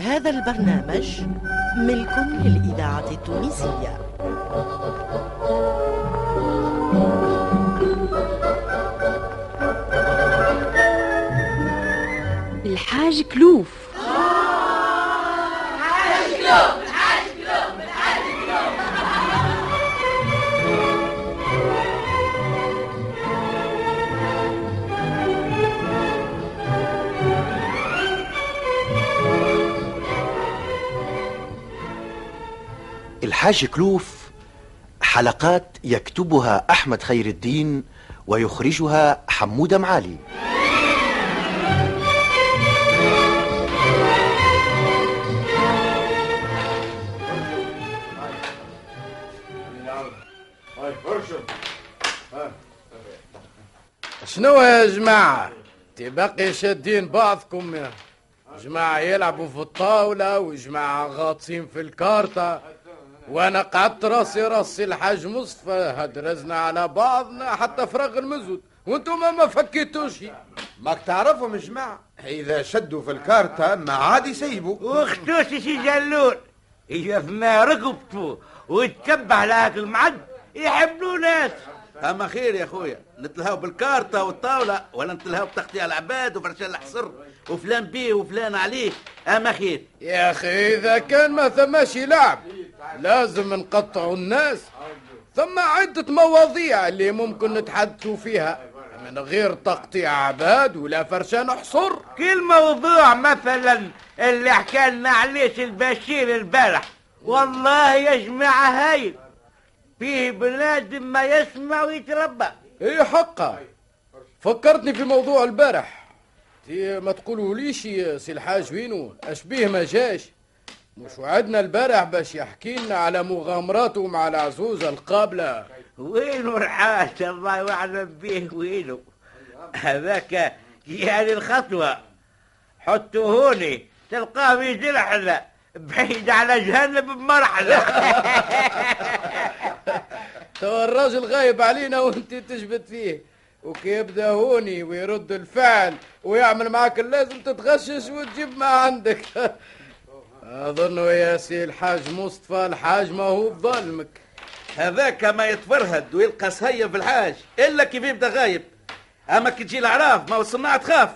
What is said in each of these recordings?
هذا البرنامج ملك للإذاعة التونسية. الحاج كلوف. الحاج كلوف. الحاج كلوف حلقات يكتبها أحمد خير الدين ويخرجها حمودة معالي. شنو يا جماعة؟ تبقي شادين بعضكم يا جماعة يلعبوا في الطاولة وجماعة غاطسين في الكارتة وأنا قعدت راسي راسي الحاج مصطفى هدرزنا على بعضنا حتى فراغ المزود. وأنتم ما فكيتوش. ماك تعرفهم يا جماعة إذا شدوا في الكارتة ما عاد يسيبوا. واختوش شي جلول إذا ما ركبته وتكبح لهاك المعد يحبلوا ناس. أما خير يا أخويا نتلهاو بالكارتة والطاولة ولا نتلهاو بتقطيع العباد وفرشان الحصر وفلان بيه وفلان عليه. أما خير. يا أخي إذا كان ما ثماش لعب لازم نقطعوا الناس. ثم عدة مواضيع اللي ممكن نتحدثوا فيها. من غير تقطيع عباد ولا فرشان حصر. كل موضوع مثلا اللي حكى لنا عليه البشير البارح والله يا جماعة هايل فيه بنادم ما يسمع ويتربى. إيه حقا. فكرتني في موضوع البارح. ما تقولوا ليش يا سي الحاج وينو أشبيه ما جاش. مش وعدنا البارح باش يحكي لنا على مغامراته مع العزوزة القابلة. وينو رحاش الله اعلم به وينو هذاك يعني الخطوة. حطوا هوني تلقاه في جرحنا بعيد على جهنم بمرحلة. توا الراجل غايب علينا وانت تجبد فيه. وكي يبدا هوني ويرد الفعل. ويعمل معك اللازم تتغشش وتجيب ما عندك. أظن يا سي الحاج مصطفى الحاج ما هو بظلمك. هذاك ما يتفرهد ويلقى سهية في الحاج إلا كيف يبدأ غايب. أما كي تجي الأعراف ما والصناعة تخاف.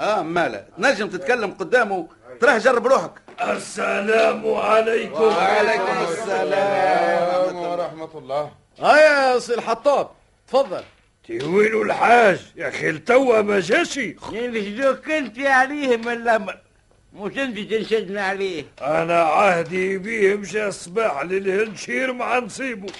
آه مالا تنجم تتكلم قدامه تراه جرب روحك. السلام عليكم. وعليكم السلام. ورحمة الله. آه يا سي الحطاب تفضل. وينو الحاج يا أخي توا ما جاشي ينشدوك أنت عليه من الأمر. مش انت تنشدنا عليه أنا عهدي بيه مشى الصباح للهنشير مع نصيبه.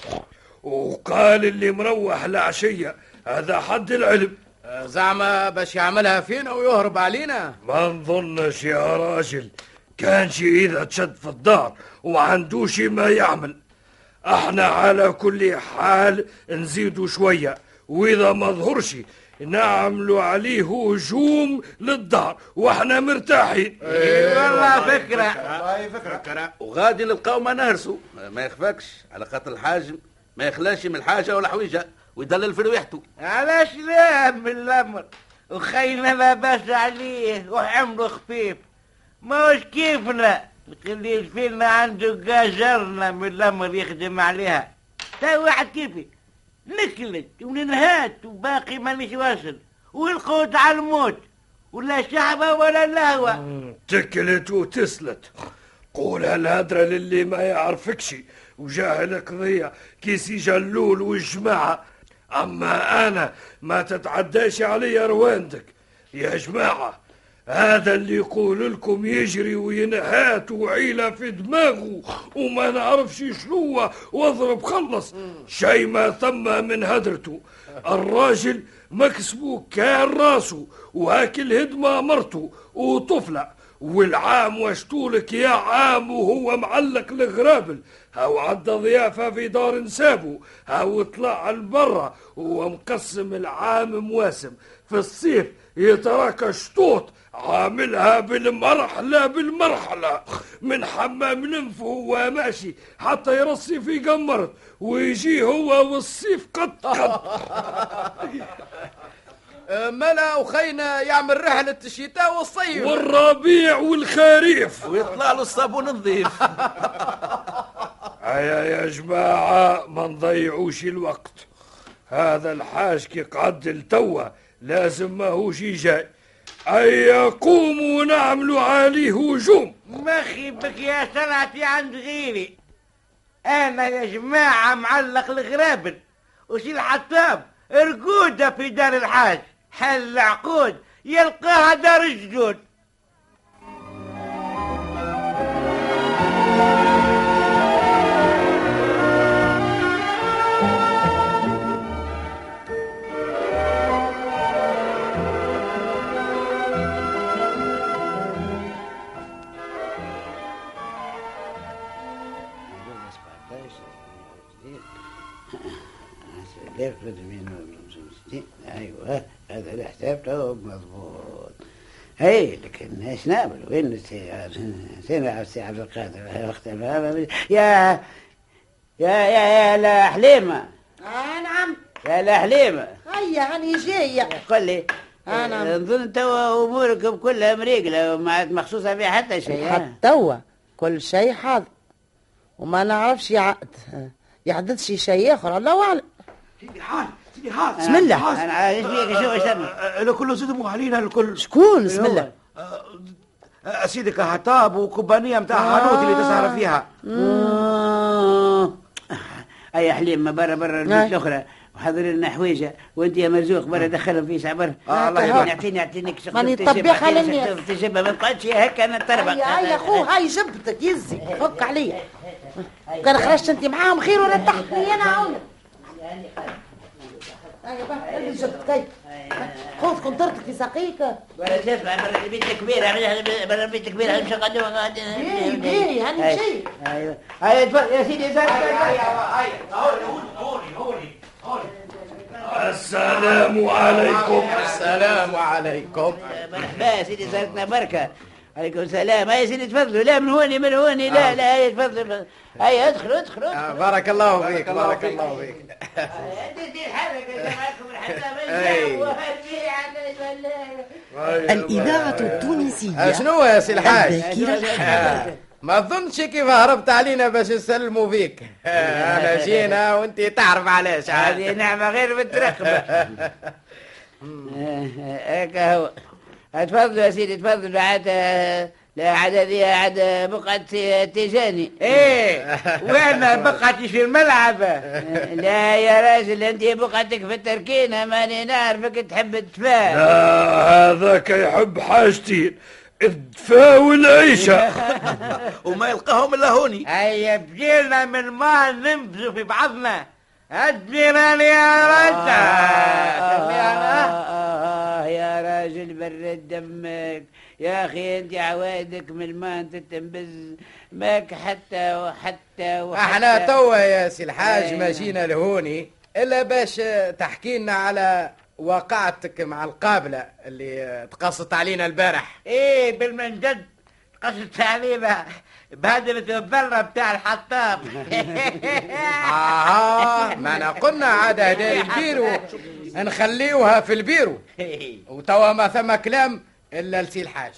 وقال اللي مروح العشية هذا حد العلم. زعما باش يعملها فينا ويهرب علينا؟ ما نظنش يا راجل. كان شي إذا تشد في الدار وما عندوش ما يعمل. أحنا على كل حال نزيدوا شوية وإذا ما ظهرش نعملوا عليه هجوم للدار وإحنا مرتاحين. والله فكرة. والله فكرة. وغادي للقوم ما نهرسوا. ما يخفاكش على خاطر الحاج ما يخلاش من الحاجة ولا حويجة. ويدلل في ريحته علاش لا من الأمر. وخينا ما باس عليه وحمله خفيف. ما وش كيفنا. نخليه فينا عنده قاجرنا من الأمر يخدم عليها. تا واحد كيفي. نكلت وننهات وباقي مانيش واصل. والقوت على الموت ولا شعبة ولا لهوة. تكلت وتسلت. قول هالهدرة للي ما يعرفكش وجاهل قضية كيسي جلول والجماعة. أما أنا ما تتعداش علي رواندك يا جماعة هذا اللي يقول لكم يجري وينهات وعيلة في دماغه وما نعرفش شنو واضرب خلص. شي ما ثم من هدرته. الراجل مكسبه كان راسه وهاك الهدمة مرته وطفلة. والعام وشتولك يا عام وهو معلق الغرابل. هاو عدى ضيافة في دار نسابه. هاو طلع لبرا وهو مقسم العام مواسم. في الصيف يتراك شطوط. عاملها بالمرحلة بالمرحلة. من حمام الانف هو ماشي حتى يرصي في قمرت ويجي هو والصيف قد قد. آه، ملا وخينا يعمل رحلة الشتاء والصيف. والربيع والخريف. ويطلع له الصابون نظيف هيا يا جماعة ما نضيعوش الوقت. هذا الحاج كي قعد توا لازم ماهوش جاي هيا قوموا ونعملوا عليه هجوم. مخي بك يا سلعتي عند غيري. أنا يا جماعة معلق الغرابل. وشي الحطاب رقودة في دار الحاج. حل عقود يلقاها دار الجدود هي لكن إيش نعمل؟ وين سينا السي عبد القادر؟ وقت يا يا يا يا لا حليمه آه نعم. يا لا حليمه هيا هاني جاية. قل لي آه نعم. نظن توا اموركم كلها مريقله وما عاد مخصوصة بها حتى شيء حتى توا كل شيء حاضر. وما نعرفش يحدث شي شيء آخر الله أعلم. سيدي حال. حال بسم الله أنا عايش بيك شو إيش الكل زدموا علينا الكل شكون بسم الله آه، سيدي كهطاب وكوبانية متاع حانوت اللي تسهر فيها آه. اي حليم ما برا برا البيت نعم. الاخرى وحضر لنا حويجه وانت يا مرزوق برا دخلهم في سعبر آه، الله يعطيني يبارك. اعطيني اعطينيك شغل ماني تجيب، طبيخ على أعطيني الناس. شغل تجيبها ما نقعدش هكا أنا تربق هيا هيا خو هاي جبتك يزي فك عليا كان خرجت انت معاهم خير ولا تحكي أنا عاونك هيا بقى اللي جبتك هيا. خذ كنترتك في ساقيك. البيت الكبير برا البيت الكبير مش قدوها بيري بيري هاني شيء أيوه. تفضل يا سيدي زاد السلام عليكم. السلام عليكم. مرحبا يا سيدي صارتنا بركة. عليكم السلام هيا سيدي تفضلوا. لا من هوني من هوني. لا لا هيا تفضلوا هيا ادخلوا ادخلوا آه، بارك الله فيك بارك الله فيك. الإذاعة التونسية. شنو يا سي الحاج؟ الذاكرة الحية ما تظنش كيف هربت علينا باش نسلموا فيك. أنا جينا وأنت تعرف علاش. هذه نعمة غير مترقبة. هكا هو. تفضلوا يا سيدي تفضلوا عاد لا عاد هذه عاد بقعة تيجاني إيه وين بقعتي؟ في الملعب. لا يا راجل أنت بقعتك في التركينة ماني نعرفك تحب التفاح لا هذاك يحب حاجتين الدفا والعيشة وما يلقاهم إلا هوني. هيا بجينا من ما ننبذوا في بعضنا. ادمراني يا رجل آه, آه. يا راجل برد دمك. يا أخي أنت عوايدك من ما أنت تنبز ماك حتى وحتى وحتى. إحنا توا يا سي الحاج أيوة. ما جينا لهوني. إلا باش تحكي لنا على واقعتك مع القابلة اللي تقصت علينا البارح. إيه بالمنجد. قصت علينا بهدلة الذرة بتاع الحطاب. آه ما أنا قلنا عاد هدايا البيرو. نخليوها في البيرو. وتوا ما ثم كلام إلا لسي الحاج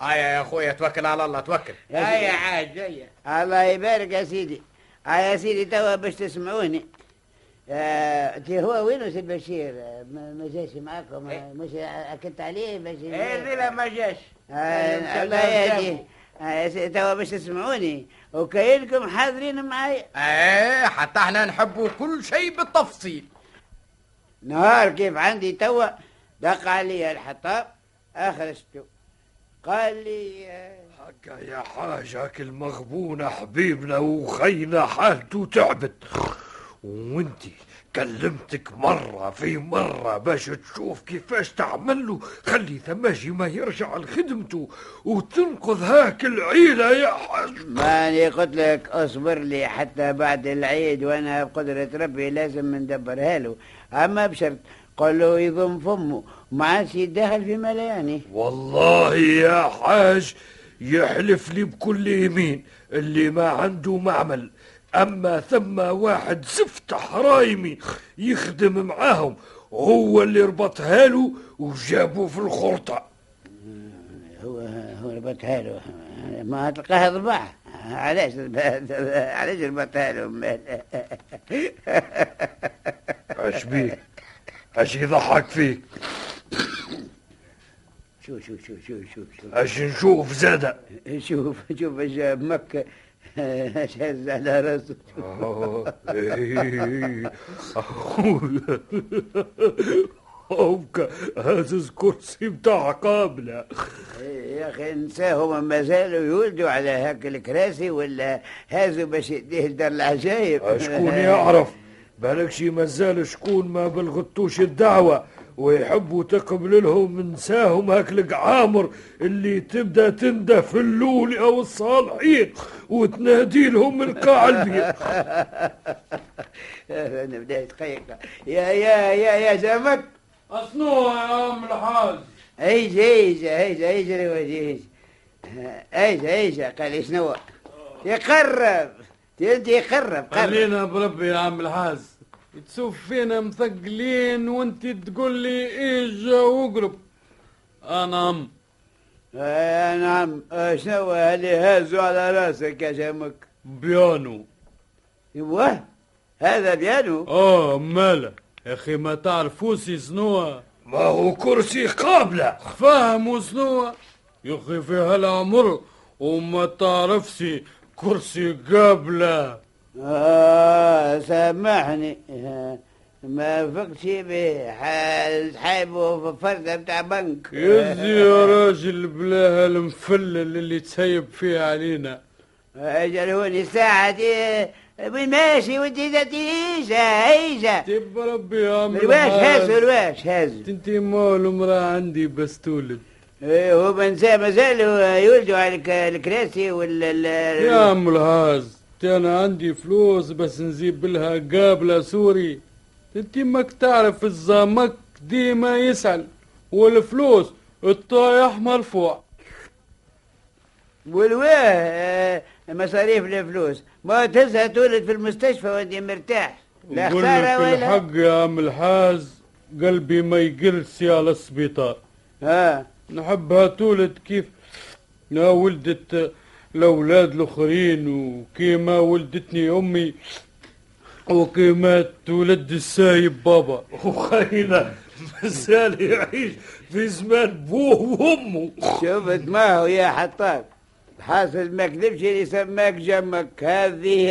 آه يا أخويا توكل على الله توكل. هيا عاد هيا الله يبارك يا سيدي. آه يا سيدي توا باش تسمعوني. آه انت هو وين سي بشير آه، ما جاش معاكم. آه، مش اكدت عليه باش إيه الليلة ما جاش. آه الله يهديه. آه توا باش تسمعوني. وكاينكم حاضرين معايا. إيه حتى إحنا نحبوا كل شيء بالتفصيل. نهار كيف عندي توا. دق علي الحطاب. اخرجته قال لي آه، هكا يا حاج هاك المغبونة حبيبنا وخينا حالته تعبت. وانتي كلمتك مرة في مرة باش تشوف كيفاش تعمل له خلي ثماجي ما يرجع لخدمته وتنقذ هاك العيلة يا حاج. ماني قلت لك اصبر لي حتى بعد العيد وأنا بقدرة ربي لازم ندبرها له. أما بشرط قل له يضم فمه ما عادش يتدخل في ملياني. والله يا حاج يحلف لي بكل يمين اللي ما عنده معمل أما ثم واحد زفت حرايمي يخدم معاهم هو اللي ربطها له وجابه في الخرطة. هو هو ربطها له. ما تلقاها ضباع علاش علاش ربطها له؟ اش بيك اش يضحك فيك. شوف شوف شوف شوف شوف شوف اش نشوف زادة. شوف شوف جاب مكة. شاز على راسه إيه. هوكا هزز كرسي بتاع قابلة يا أخي نساهم ما زالوا يولدوا على هاك الكراسي ولا هازوا باش يديه لدار العجايب شكون يعرف بالك شي مازال شكون ما بلغتوش الدعوة. ويحبوا تقبل لهم نساهم هاك عامر اللي تبدأ تنده في اللول أو الصالحين وتنادي لهم من قاع البيت أنا بداية قيقة يا يا يا يا زمك أصنو يا عم الحاج؟ ايجا ايجا ايجا ايجا يا ولدي ايجا ايجا ايجا قال شنو؟ يقرب. أنت يقرب قرب. خلينا بربي يا عم الحاج. تشوف فينا مثقلين وانت تقول لي ايجا واقرب أنام. آه نعم. آه شنو اللي هازوا على رأسك يا جمك بيانو. إيوه هذا بيانو. آه مالا يا أخي ما تعرفوش شنو؟ ما هو كرسي قابلة. فاهموا شنو؟ يا أخي في هالعمر وما تعرفش كرسي قابلة. سامحني. آه ما فقتش به ح- حايبه في فردة بتاع بنك. يزي يا راجل بلا هالمفلل اللي تسيب فيه علينا. أجل هوني ساعة دي وين ماشي وانت ذاتي ايجا ايجا تب ربي يا عم الواش الحاج. هاز الواش هاز انت مول امرأة عندي بس تولد. إيه، هو بنسى ما زالوا يولدوا على الك- الكراسي ولا ال- يا عم الهاز. أنا عندي فلوس بس نجيب لها قابلة سوري. أنت ماك تعرف الزمك ديما يسأل. والفلوس الطايح مرفوع. والواه آه، مصاريف الفلوس. ما تهزها تولد في المستشفى وأنت مرتاح. لا خسارة ولا الحق يا عم الحاز قلبي ما يقرس على السبيطار ها نحبها تولد كيف؟ ولدت الأولاد الآخرين وكيما ولدتني أمي وكيما تولد السايب بابا. وخينا مازال يعيش في زمان بوه وأمه. شفت ما يا حطاب. حاسس ما كذبش اللي سماك جمك هذه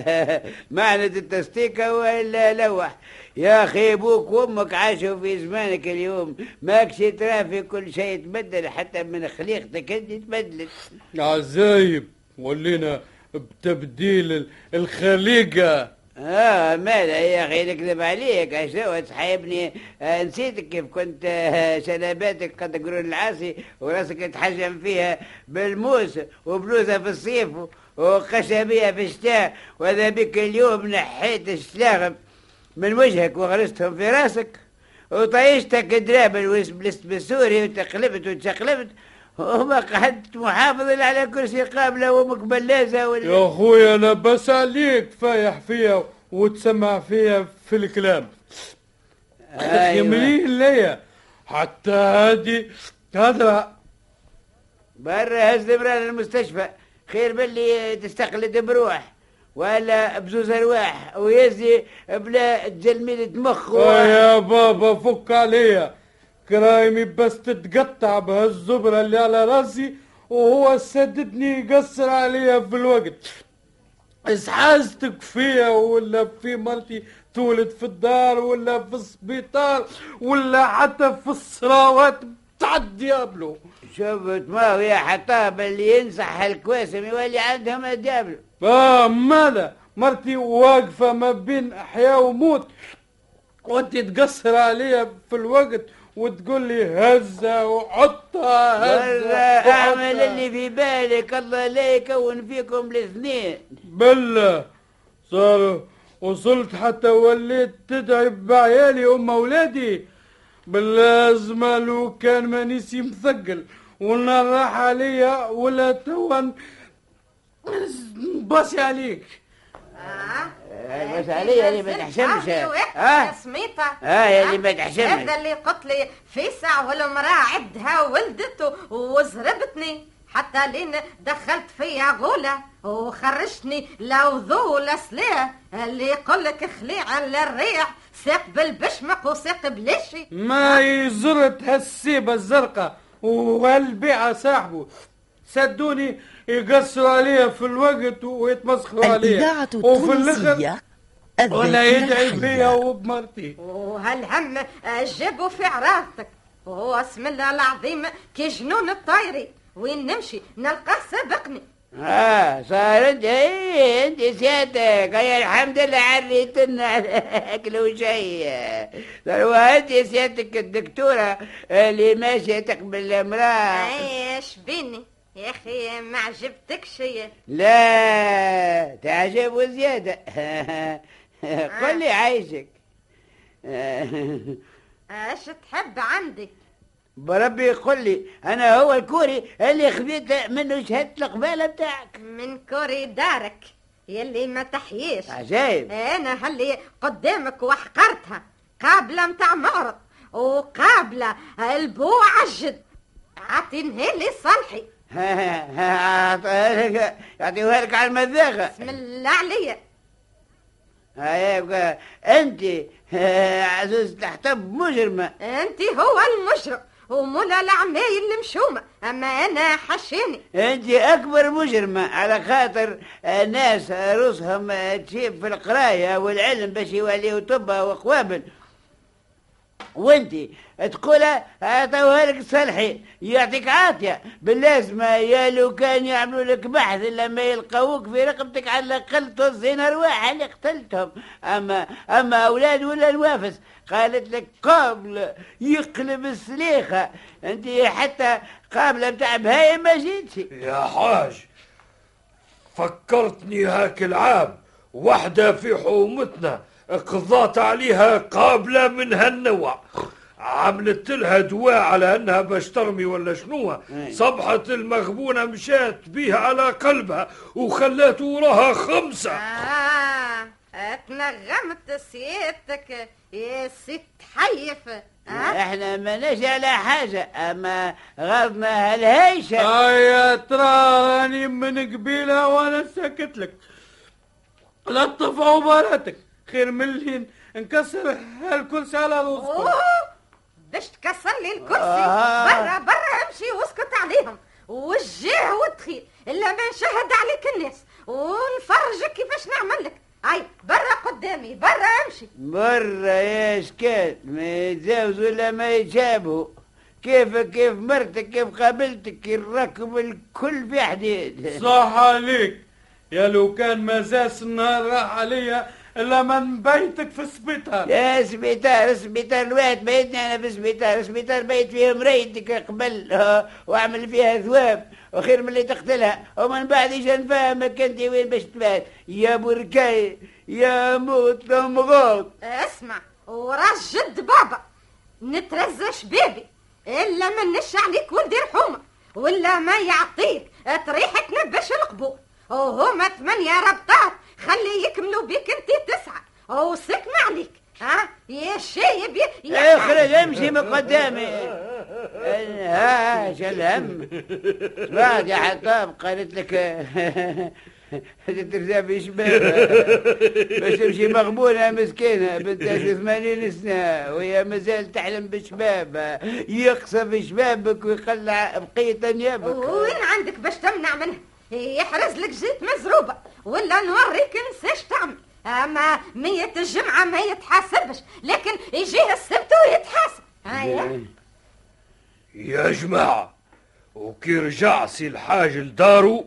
معنى التستيكة ولا لوح. يا أخي أبوك وأمك عاشوا في زمانك اليوم. ماكش ترى في كل شيء تبدل حتى من خليقتك أنت تبدلت عزايب ولينا بتبديل ال- الخليقة. آه مالا يا أخي؟ نكذب عليك. اشنو تحيبني آه نسيتك كيف كنت. آه شنباتك قد قرون العاصي وراسك تحجم فيها بالموس وبلوزة في الصيف وخشبيه في الشتاء. واذا بك اليوم نحيت الشلاغم من وجهك وغرستهم في راسك. وطيشتك دراب بالسوري وتقلبت وتشقلبت. وما قعدت محافظ على كرسي قابله وامك بلازه ولا يا أخويا أنا بس عليك فايح فيها وتسمع فيها في الكلام. أخي أيوة. مليح ليا. حتى هادي هذا برا هز برا المستشفى. خير باللي تستقلد بروح ولا بزوز أرواح ويزي بلا تجلميلة مخ و... آه يا بابا فك عليا. كرايمي بس تتقطع بهالزبرة اللي على راسي وهو سددني يقصر عليا في الوقت. اسحازتك فيا ولا في مرتي تولد في الدار ولا في السبيطار ولا حتى في الصراوات بتاع الديابلو شفت ما يا حطاب اللي ينصح الكواسم يولي عندهم الدابل آه ماذا مرتي واقفة ما بين أحياء وموت وانت تقصر عليا في الوقت. وتقول لي هزة وحطها هزة برا أعمل. اللي في بالك الله لا يكون فيكم الاثنين بالله. صار وصلت حتى وليت تدعي بعيالي ام أولادي. باللازمة لو كان مانيسي مثقل. والنار راح عليا ولا توا باسي عليك. آه، بس علي اللي ما تحشمش. آه آه. سميتة آه يا اللي ما تحشمش. هذا اللي قلت لي. فيسع والمرأة عدها ولدت وزربتني. حتى لين دخلت فيا غولة وخرجتني. لا وضوء ولا سلاح اللي يقول لك خليع للريح ساق بالبشمق وساق بلاشي ما يزرت هالسيبة الزرقاء والبيعة صاحبه. سدوني يقصوا عليها في الوقت ويتمسخروا عليها الإذاعة وفي الآخر التونسية ولا يدعي بيا وبمرتي. وهالهم جابوا في عراضتك وهو اسم الله العظيم كي جنون الطايري. وين نمشي؟ نلقاه سابقني. آه صار انت إيه أنت سيادتك. يا الحمد لله عريت لنا اكل وشي هو انت سيادتك الدكتورة اللي ماشية تقبل الامراض إيش بيني؟ يا أخي ما عجبتك شيء؟ لا تعجب وزيادة. قل لي عايشك. إيش تحب عندي بربي قل لي أنا هو الكوري اللي خذيت منه شهادة القبالة بتاعك. من كوري دارك يلي ما تحييش. عجايب. أنا هاللي قدامك وحقرتها قابلة متاع معرض وقابلة البو عجد عطينها لي صالحي. يعطيوها لك على المذاقة بسم الله عليا هيك أنت عزوز تحتب مجرمة انت هو المجرم ومولا العمايل المشومة اما أنا حشيني انت اكبر مجرمة على خاطر ناس روسهم تشيب في القراية والعلم باش يوليو طبا وقوابل وانت تقولها عطوها لك صالحي يعطيك عافية. باللازمة يا لو كان يعملوا لك بحث لما يلقوك في رقبتك على الأقل توزين أرواح اللي قتلتهم. أما أما أولاد ولا نوافس؟ قالت لك قابل يقلب السليخة. أنت حتى قابلة بتاع بهايم ما جيتش. يا حاج فكرتني هاك العام وحدة في حومتنا قضات عليها قابلة من هالنوع. عملت لها دواء على أنها باش ترمي ولا شنو صبحت المغبونة مشات بيها على قلبها وخلات وراها خمسة. آه اتنغمت سيادتك يا ست حيف. آه؟ إحنا ما نجي على حاجة أما غرضنا هالهيشة. آه يا تراني من قبيلة وأنا ساكت لك. لطف عباراتك خير من اللي نكسر هالكرسي على روسكم أوه، باش تكسر لي الكرسي. آه. برا برا امشي واسكت عليهم. وجيه وتخيل إلا ما نشهد عليك الناس. ونفرجك كيفاش نعمل لك؟ هاي برا قدامي برا امشي. مرة يا شكال ما يتزاوزوا ولا ما يتشابهوا كيفك كيف مرتك كيف قابلتك الركب الكل في حديد صح عليك. يا لو كان مزاس النهار راح عليا إلا من بيتك في السبيطار يا سبيطار سبيطار الواحد بيتني أنا في سبيطار سبيطار بيت فيه مريتك قبل وأعمل فيها ثواب وخير من اللي تقتلها. ومن بعد إيش نفهمك أنت وين باش تبات؟ يا بركاي يا موت مغوط. اسمع وراس جد بابا نترزى شبابي إلا ما نش عليك ولدي رحومة ولا ما يعطيك طريحة نبش القبور وهما ثمانية ربطات خلي يكملوا بيك انت تسعة وسكن عليك ها؟ يا شايب يا- اخرج امشي من قدامي. ها الهم. بعد يا حطام قالت لك ترزع في شباب باش تمشي مغبونة مسكينة بنتها في ثمانين سنة وهي مازال تحلم بشباب يقصف شبابك ويقلع بقية أنيابك وين عندك باش تمنع منها؟ يحرز لك جيت مزروبة ولا نوريك نساش تعمل أما مية الجمعة ما يتحاسبش لكن يجيه السبت ويتحاسب. هيا. يا جماعة وكي رجع سي الحاج لدارو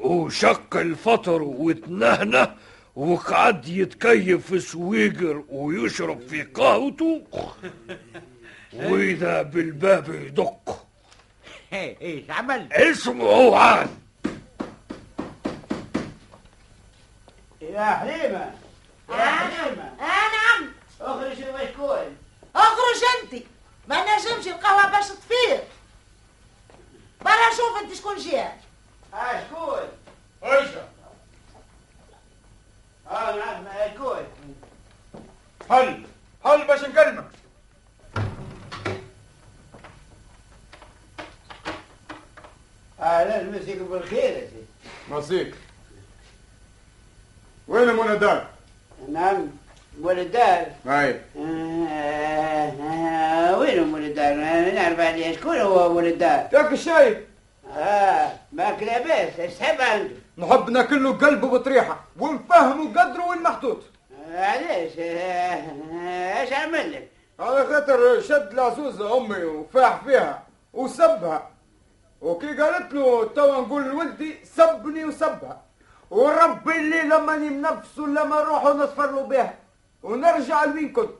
وشق الفطر وتنهنه وقعد يتكيف في سويقر ويشرب في قهوته وإذا بالباب يدق. إيش عمل؟ اسمعوا عاد. يا حليمة. يا حليمة. آه نعم. اخرج وشكون اخرج انت. ما نجمش القهوة باش تفير برا شوف انت شكون جاء آه شكون؟ ايشا حل حل باش نكلمك؟ آه لازم مسيك بالخير يا سيدي. مسيك. وين مول الدار؟ نعم مول الدار. اي آه، وين مول الدار؟ نعرف عليه شكون هو مول الدار. ياك الشاي. آه ماك لاباس إيش تحب عنده. نحب ناكله قلبه بطريحه ونفهمه قدره وين محطوط آه، علاش؟ آه، إيش عمل لك؟ على خاطر شد العزوزة أمي وفاح فيها وسبها. وكي قالت له توا نقول لولدي سبني وسبها. وربي اللي لما نفسه لما نروح نصفر له بها ونرجع لوين كنت.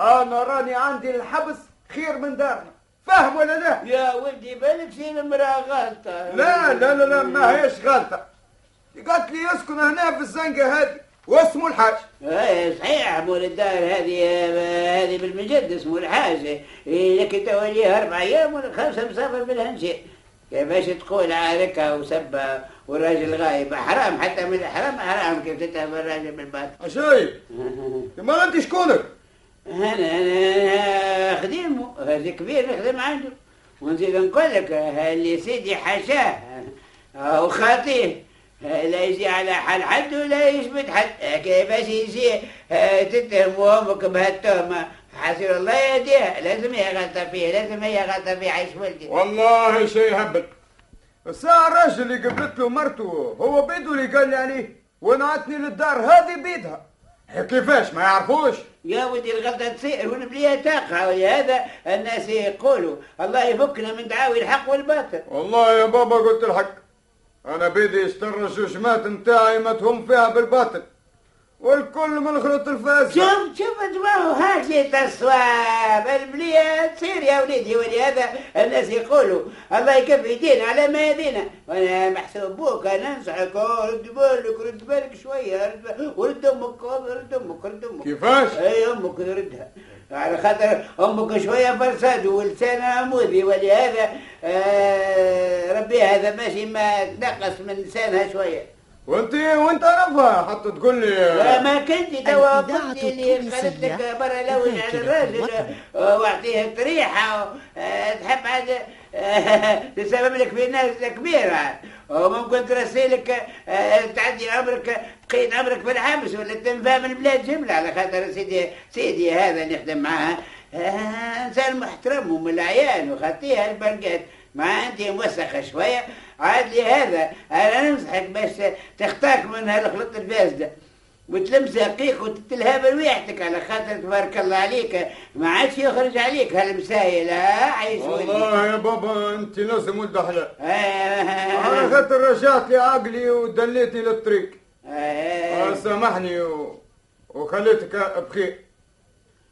أنا راني عندي الحبس خير من دارنا. فاهم ولا لا؟ يا ولدي بالك شي المرأة غلطة؟ لا لا لا لا ما هيش غلطة. قالت لي يسكن هنا في الزنقة هذه واسمه الحاج. إيه صحيح مول الدار هذه هذه بالمجد اسمه الحاجة إيه، لكن توليها أربع أيام ولا خمسة مسافر بالهنشي. كيفاش تقول عاركها وسبها والراجل غايب؟ حرام حتى من الحرام حرام كيف تتهم الراجل بالباطل. عشايب ما أنت شكونك؟ أنا أنا خديمه هذا كبير نخدم عنده. ونزيد نقول لك اللي سيدي حاشاه أو خاطيه لا يجي على حال حد ولا يثبت حد. كيفاش يجي؟ تتهم أمك بهالتهمة. حسير الله يهديها لازم هي غلطه فيه لازم هي غلطه فيه عيش ولدي والله شيء هبل الساعة الراجل اللي قبلت له مرته هو بيده اللي قال لي عليه ونعتني للدار هذه بيدها. كيفاش؟ ما يعرفوش؟ يا ودي الغلطة تصير والبلية تقع ولهذا الناس يقولوا الله يفكنا من دعاوي الحق والباطل. والله يا بابا قلت الحق. أنا بيدي يشتر الشوشمات نتاعي ما تهم فيها بالباطل. والكل من خلط الفاس. شوف شوف ما هو هاكي الصواب البلية تصير يا وليدي ولهذا الناس يقولوا. الله يكفي يدينا على ما يدينا. وأنا محسوب بوك أنا انصحك رد بالك رد بالك شوية. رد بالك ورد أمك رد أمك رد أمك. كيفاش؟ أي أمك يردها على خاطر أمك شوية فرساد ولسانها عمودي ولهذا آه ربي هذا ماشي ما تنقص من لسانها شوية. وانت وانت عرفها حتى تقول لي لا ما كنت. توا قلت لي قالت لك برا لون على الراجل واعطيه الطريحة. آه، تحب عاد آه، تسبب لك في ناس كبيرة. وممكن ترسلك آه، تعدي عمرك تقيد عمرك في الحبس ولا تنفى من البلاد جملة؟ على خاطر سيدي سيدي هذا اللي نخدم معاه إنسان محترم ومن العيان وخطيها البرقات مع انت موسخه شوية. عاد لي هذا. أنا ننصحك باش تختاك من هالخلط الفاسده وتلمس قيق وتتلها بريحتك على خاطر تبارك الله عليك. ما عادش يخرج عليك هالمسايل ها عايش والله يا بابا أنت لازم ولد حلال آه. على خاطر رجعت لي عقلي ودليتني للطريق آه. آه، سامحني و... وخليتك بخير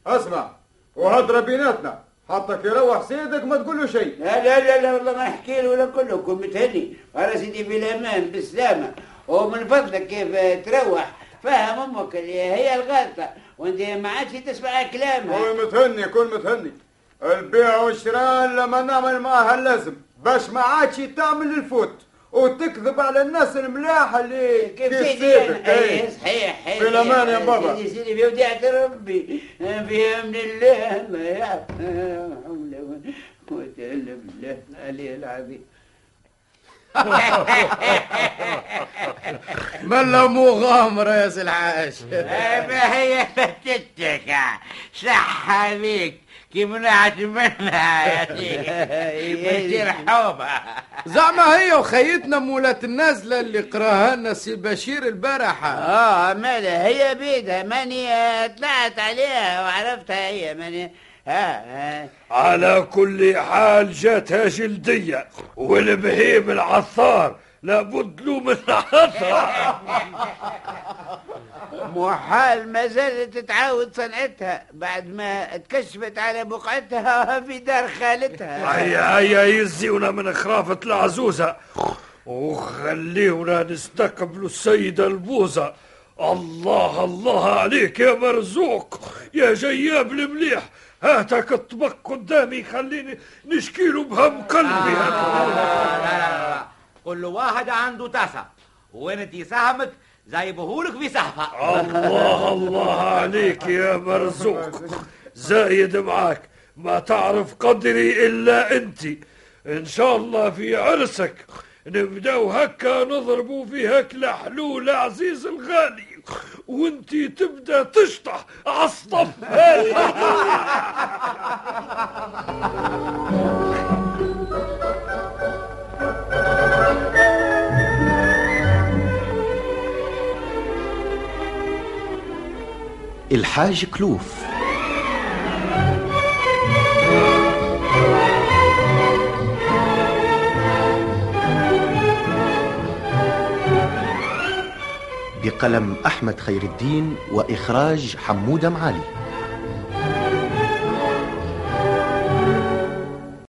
اسمع وهضره بيناتنا. حتى يروح سيدك ما تقول له شيء. لا لا لا لا والله ما نحكي له ولا كله كل متهني وأنا سيدي بالامان بالسلامة. ومن فضلك كيف تروح؟ فهم أمك اللي هي الغلطة. وانت ما عادش تسمع كلامها. كل متهني كل متهني البيع والشراء لما نعمل معها اللازم. باش ما عادش تعمل الفوت. وتكذب على الناس الملاحة اللي كيف سيدك اي إيه. صحيح في الأمان يا بابا. سيدي سيدي في وديعة ربي. في امن الله يعفو لا حول ولا قوة إلا بالله العلي العظيم. ملا مغامرة يا سي الحاج ما هي فتتك صح عليك كي منعت منها يا سيدي بتصير حوبة. زعما هي وخيتنا مولات النازلة اللي قراها لنا سي بشير البارحة. آه مالها هي بيدها ماني طلعت عليها وعرفتها هي ماني ها ها على كل حال جاتها جلدية والبهيم العثار لابد له من عثرة محال ما زالت تتعاود صنعتها بعد ما تكشفت على بقعتها في دار خالتها. هيا هيا يزيونا من خرافة العزوزة. وخليونا نستقبلوا السيدة البوزة. الله الله عليك يا مرزوق يا جياب المليح. هاتك الطبق قدامي خليني نشكي له بهم قلبي. لا لا لا لا. كل واحد عنده تاسع. وانت ساهمك؟ زايبهولك في سحفة الله الله عليك يا مرزوق. زايد معاك. ما تعرف قدري إلا أنت. إن شاء الله في عرسك. نبداو هكا نضربوا في هكلة حلولة عزيز الغالي. وأنت تبدأ تشطح عالصف الحاج كلوف. بقلم أحمد خير الدين وإخراج حمودة معالي.